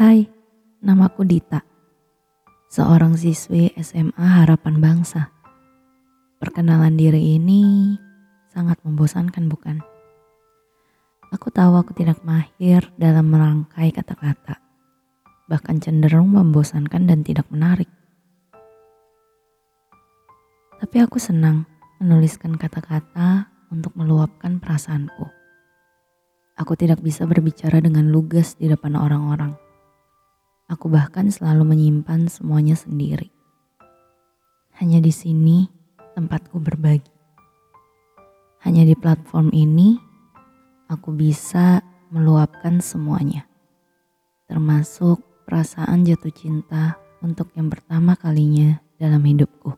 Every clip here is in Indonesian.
Hai, namaku Dita. Seorang siswi SMA Harapan Bangsa. Perkenalan diri ini sangat membosankan bukan? Aku tahu aku tidak mahir dalam merangkai kata-kata. Bahkan cenderung membosankan dan tidak menarik. Tapi aku senang menuliskan kata-kata untuk meluapkan perasaanku. Aku tidak bisa berbicara dengan lugas di depan orang-orang Aku bahkan selalu menyimpan semuanya sendiri. Hanya di sini tempatku berbagi. Hanya di platform ini aku bisa meluapkan semuanya. Termasuk perasaan jatuh cinta untuk yang pertama kalinya dalam hidupku.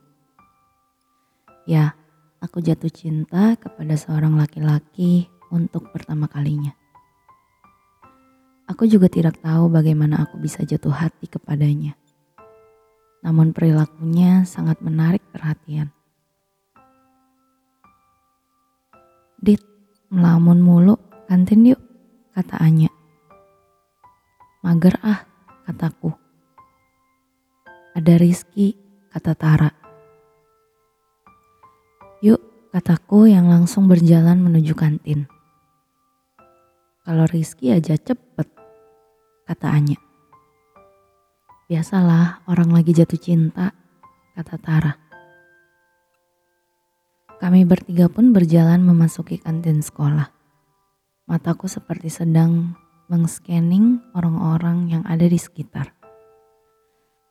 Ya, aku jatuh cinta kepada seorang laki-laki untuk pertama kalinya. Aku juga tidak tahu bagaimana aku bisa jatuh hati kepadanya. Namun perilakunya sangat menarik perhatian. Dit, melamun mulu, kantin yuk, kata Anya. Mager ah, kataku. Ada Rizky, kata Tara. Yuk, kataku yang langsung berjalan menuju kantin. Kalau Rizky aja cepet, kata Anya. Biasalah orang lagi jatuh cinta, kata Tara. Kami bertiga pun berjalan memasuki kantin sekolah. Mataku seperti sedang mengscanning orang-orang yang ada di sekitar.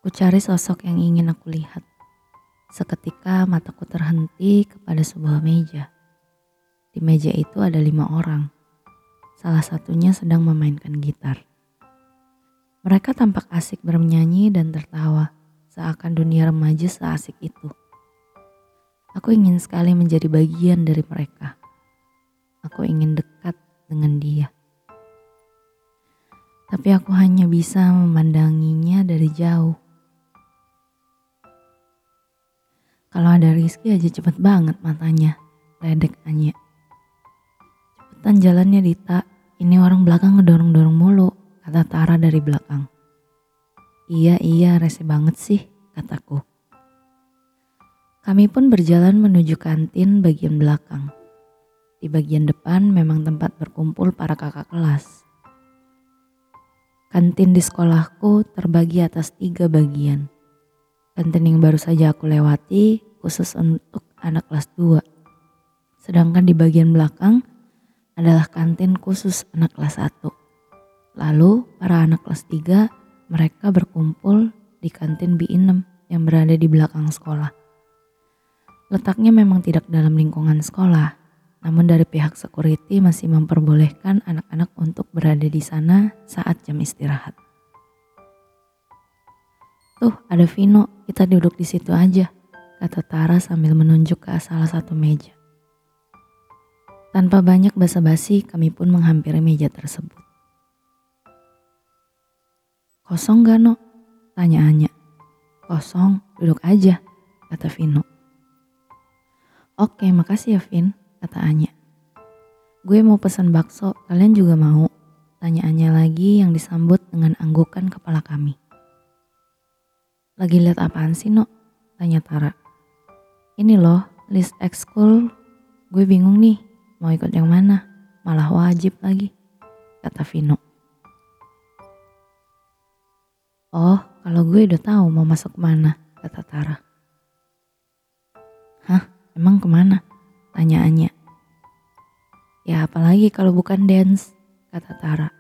Ku cari sosok yang ingin aku lihat. Seketika mataku terhenti kepada sebuah meja. Di meja itu ada lima orang. Salah satunya sedang memainkan gitar. Mereka tampak asik bernyanyi dan tertawa, seakan dunia remaja seasik itu. Aku ingin sekali menjadi bagian dari mereka. Aku ingin dekat dengan dia. Tapi aku hanya bisa memandanginya dari jauh. Kalau ada Rizky aja cepet banget matanya, ledek Anya. Cepetan jalannya Dita, ini orang belakang ngedorong-dorong mulu kata Tara dari belakang. Iya, iya, rese banget sih, kataku. Kami pun berjalan menuju kantin bagian belakang. Di bagian depan memang tempat berkumpul para kakak kelas. Kantin di sekolahku terbagi atas tiga bagian. Kantin yang baru saja aku lewati khusus untuk anak kelas 2. Sedangkan di bagian belakang adalah kantin khusus anak kelas 1. Lalu para anak kelas 3 mereka berkumpul di kantin B6 yang berada di belakang sekolah. Letaknya memang tidak dalam lingkungan sekolah, namun dari pihak security masih memperbolehkan anak-anak untuk berada di sana saat jam istirahat. Tuh, ada Vino, kita duduk di situ aja, kata Tara sambil menunjuk ke salah satu meja. Tanpa banyak basa-basi, kami pun menghampiri meja tersebut. Kosong gak no? Tanya Anya. Kosong, duduk aja, kata Vino. Oke, makasih ya Vin, kata Anya. Gue mau pesan bakso, kalian juga mau? Tanya Anya lagi yang disambut dengan anggukan kepala kami. Lagi lihat apaan sih, No? Tanya Tara. Ini loh, list ekskul. Gue bingung nih, mau ikut yang mana? Malah wajib lagi, kata Vino. Oh, kalau gue udah tahu mau masuk mana, kata Tara. Hah, emang ke mana? Tanya Anya. Ya apalagi kalau bukan dance, kata Tara.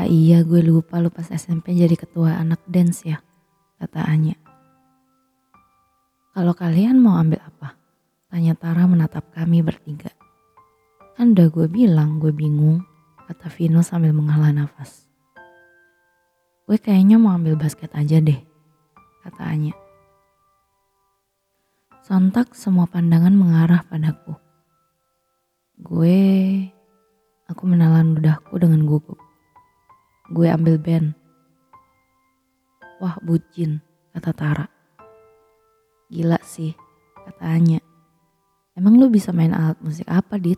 Ah iya gue lupa lu pas SMP jadi ketua anak dance ya, kata Anya. Kalau kalian mau ambil apa? Tanya Tara menatap kami bertiga. Kan udah gue bilang gue bingung, kata Vino sambil menghela nafas. Gue kayaknya mau ambil basket aja deh, kata Anya. Sontak semua pandangan mengarah padaku. Gue, aku menelan ludahku dengan gugup. Gue ambil band. Wah bucin, kata Tara. Gila sih, kata Anya. Emang lu bisa main alat musik apa, Dit?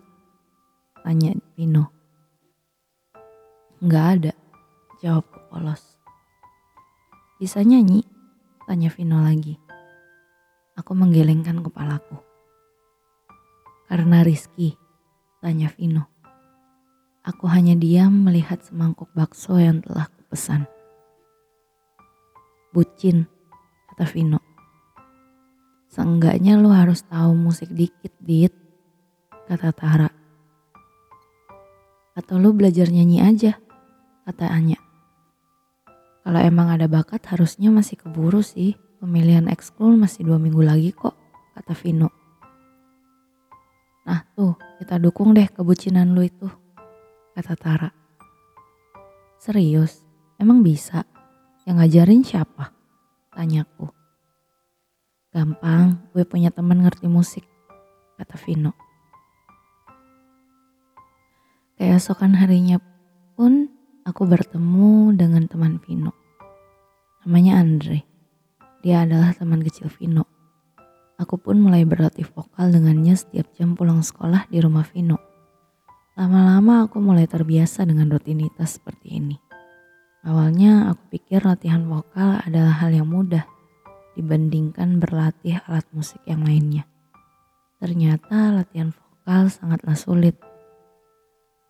Tanya Pino. Enggak ada, Jawabku polos. Bisa nyanyi? Tanya Vino lagi. Aku menggelengkan kepalaku. Karena Rizky, tanya Vino. Aku hanya diam melihat semangkuk bakso yang telah kupesan. Bucin, kata Vino. Seenggaknya lu harus tahu musik dikit, Dit, kata Tara. Atau lu belajar nyanyi aja, kata Anya. Kalau emang ada bakat harusnya masih keburu sih. Pemilihan ekskul masih dua minggu lagi kok, kata Vino. Nah tuh, kita dukung deh kebucinan lu itu, kata Tara. Serius, emang bisa? Yang ngajarin siapa? Tanyaku. Gampang, gue punya teman ngerti musik, kata Vino. Keesokan harinya pun aku bertemu dengan teman Vino. Namanya Andre. Dia adalah teman kecil Vino. Aku pun mulai berlatih vokal dengannya setiap jam pulang sekolah di rumah Vino. Lama-lama aku mulai terbiasa dengan rutinitas seperti ini. Awalnya aku pikir latihan vokal adalah hal yang mudah dibandingkan berlatih alat musik yang lainnya. Ternyata latihan vokal sangatlah sulit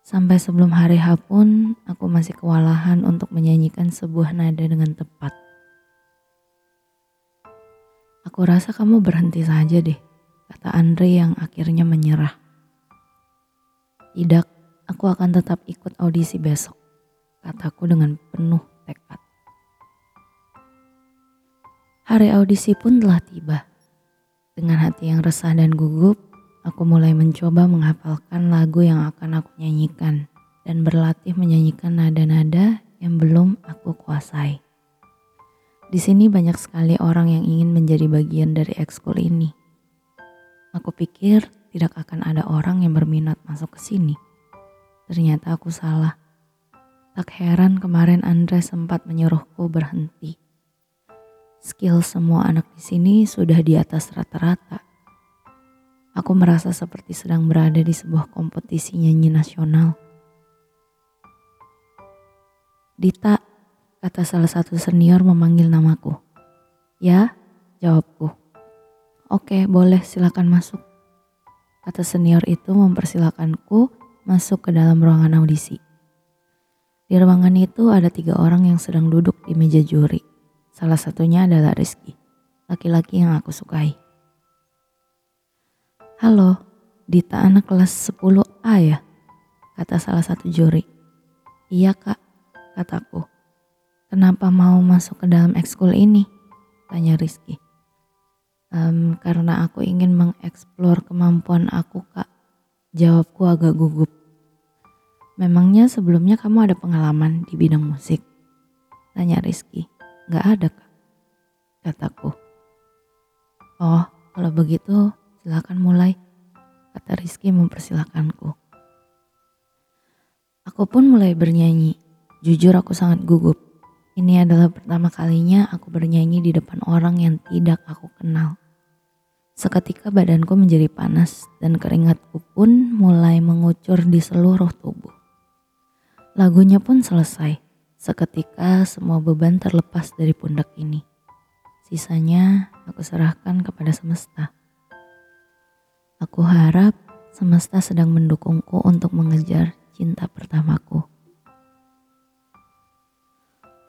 Sampai sebelum hari H pun aku masih kewalahan untuk menyanyikan sebuah nada dengan tepat. Aku rasa kamu berhenti saja deh, kata Andre yang akhirnya menyerah. Tidak, aku akan tetap ikut audisi besok, kataku dengan penuh tekad. Hari audisi pun telah tiba. Dengan hati yang resah dan gugup, Aku mulai mencoba menghafalkan lagu yang akan aku nyanyikan dan berlatih menyanyikan nada-nada yang belum aku kuasai. Di sini banyak sekali orang yang ingin menjadi bagian dari ekskul ini. Aku pikir tidak akan ada orang yang berminat masuk ke sini. Ternyata aku salah. Tak heran kemarin Andre sempat menyuruhku berhenti. Skill semua anak di sini sudah di atas rata-rata Aku merasa seperti sedang berada di sebuah kompetisi nyanyi nasional. Dita, kata salah satu senior memanggil namaku. Ya, jawabku. Oke, boleh silakan masuk. Kata senior itu mempersilakanku masuk ke dalam ruangan audisi. Di ruangan itu ada tiga orang yang sedang duduk di meja juri. Salah satunya adalah Rizky, laki-laki yang aku sukai. Halo, Dita anak kelas 10A ya? Kata salah satu juri. Iya kak, kataku. Kenapa mau masuk ke dalam ekskul ini? Tanya Rizky. Um, karena aku ingin mengeksplor kemampuan aku kak. Jawabku agak gugup. Memangnya sebelumnya kamu ada pengalaman di bidang musik? Tanya Rizky. Gak ada kak, kataku. Oh, kalau begitu Silakan mulai, kata Rizky mempersilahkanku. Aku pun mulai bernyanyi. Jujur aku sangat gugup. Ini adalah pertama kalinya aku bernyanyi di depan orang yang tidak aku kenal. Seketika badanku menjadi panas dan keringatku pun mulai mengucur di seluruh tubuh. Lagunya pun selesai. Seketika semua beban terlepas dari pundak ini. Sisanya aku serahkan kepada semesta. Aku harap semesta sedang mendukungku untuk mengejar cinta pertamaku.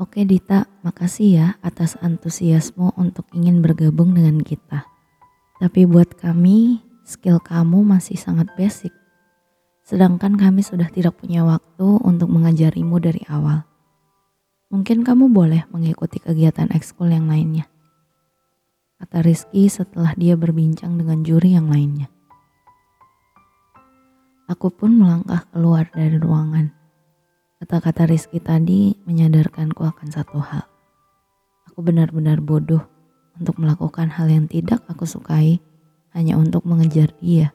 Oke Dita, makasih ya atas antusiasmu untuk ingin bergabung dengan kita. Tapi buat kami, skill kamu masih sangat basic. Sedangkan kami sudah tidak punya waktu untuk mengajarimu dari awal. Mungkin kamu boleh mengikuti kegiatan ekskul yang lainnya. Kata Rizky setelah dia berbincang dengan juri yang lainnya. Aku pun melangkah keluar dari ruangan. Kata-kata Rizky tadi menyadarkanku akan satu hal. Aku benar-benar bodoh untuk melakukan hal yang tidak aku sukai hanya untuk mengejar dia.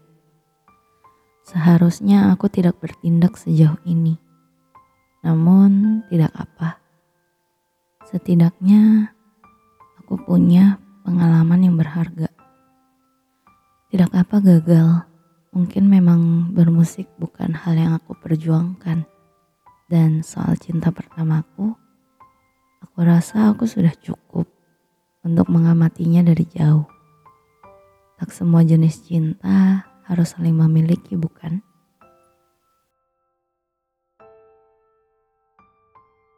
Seharusnya aku tidak bertindak sejauh ini. Namun tidak apa. Setidaknya aku punya pengalaman yang berharga. Tidak apa gagal Mungkin memang bermusik bukan hal yang aku perjuangkan. Dan soal cinta pertamaku, Aku rasa aku sudah cukup untuk mengamatinya dari jauh. Tak semua jenis cinta harus saling memiliki, bukan?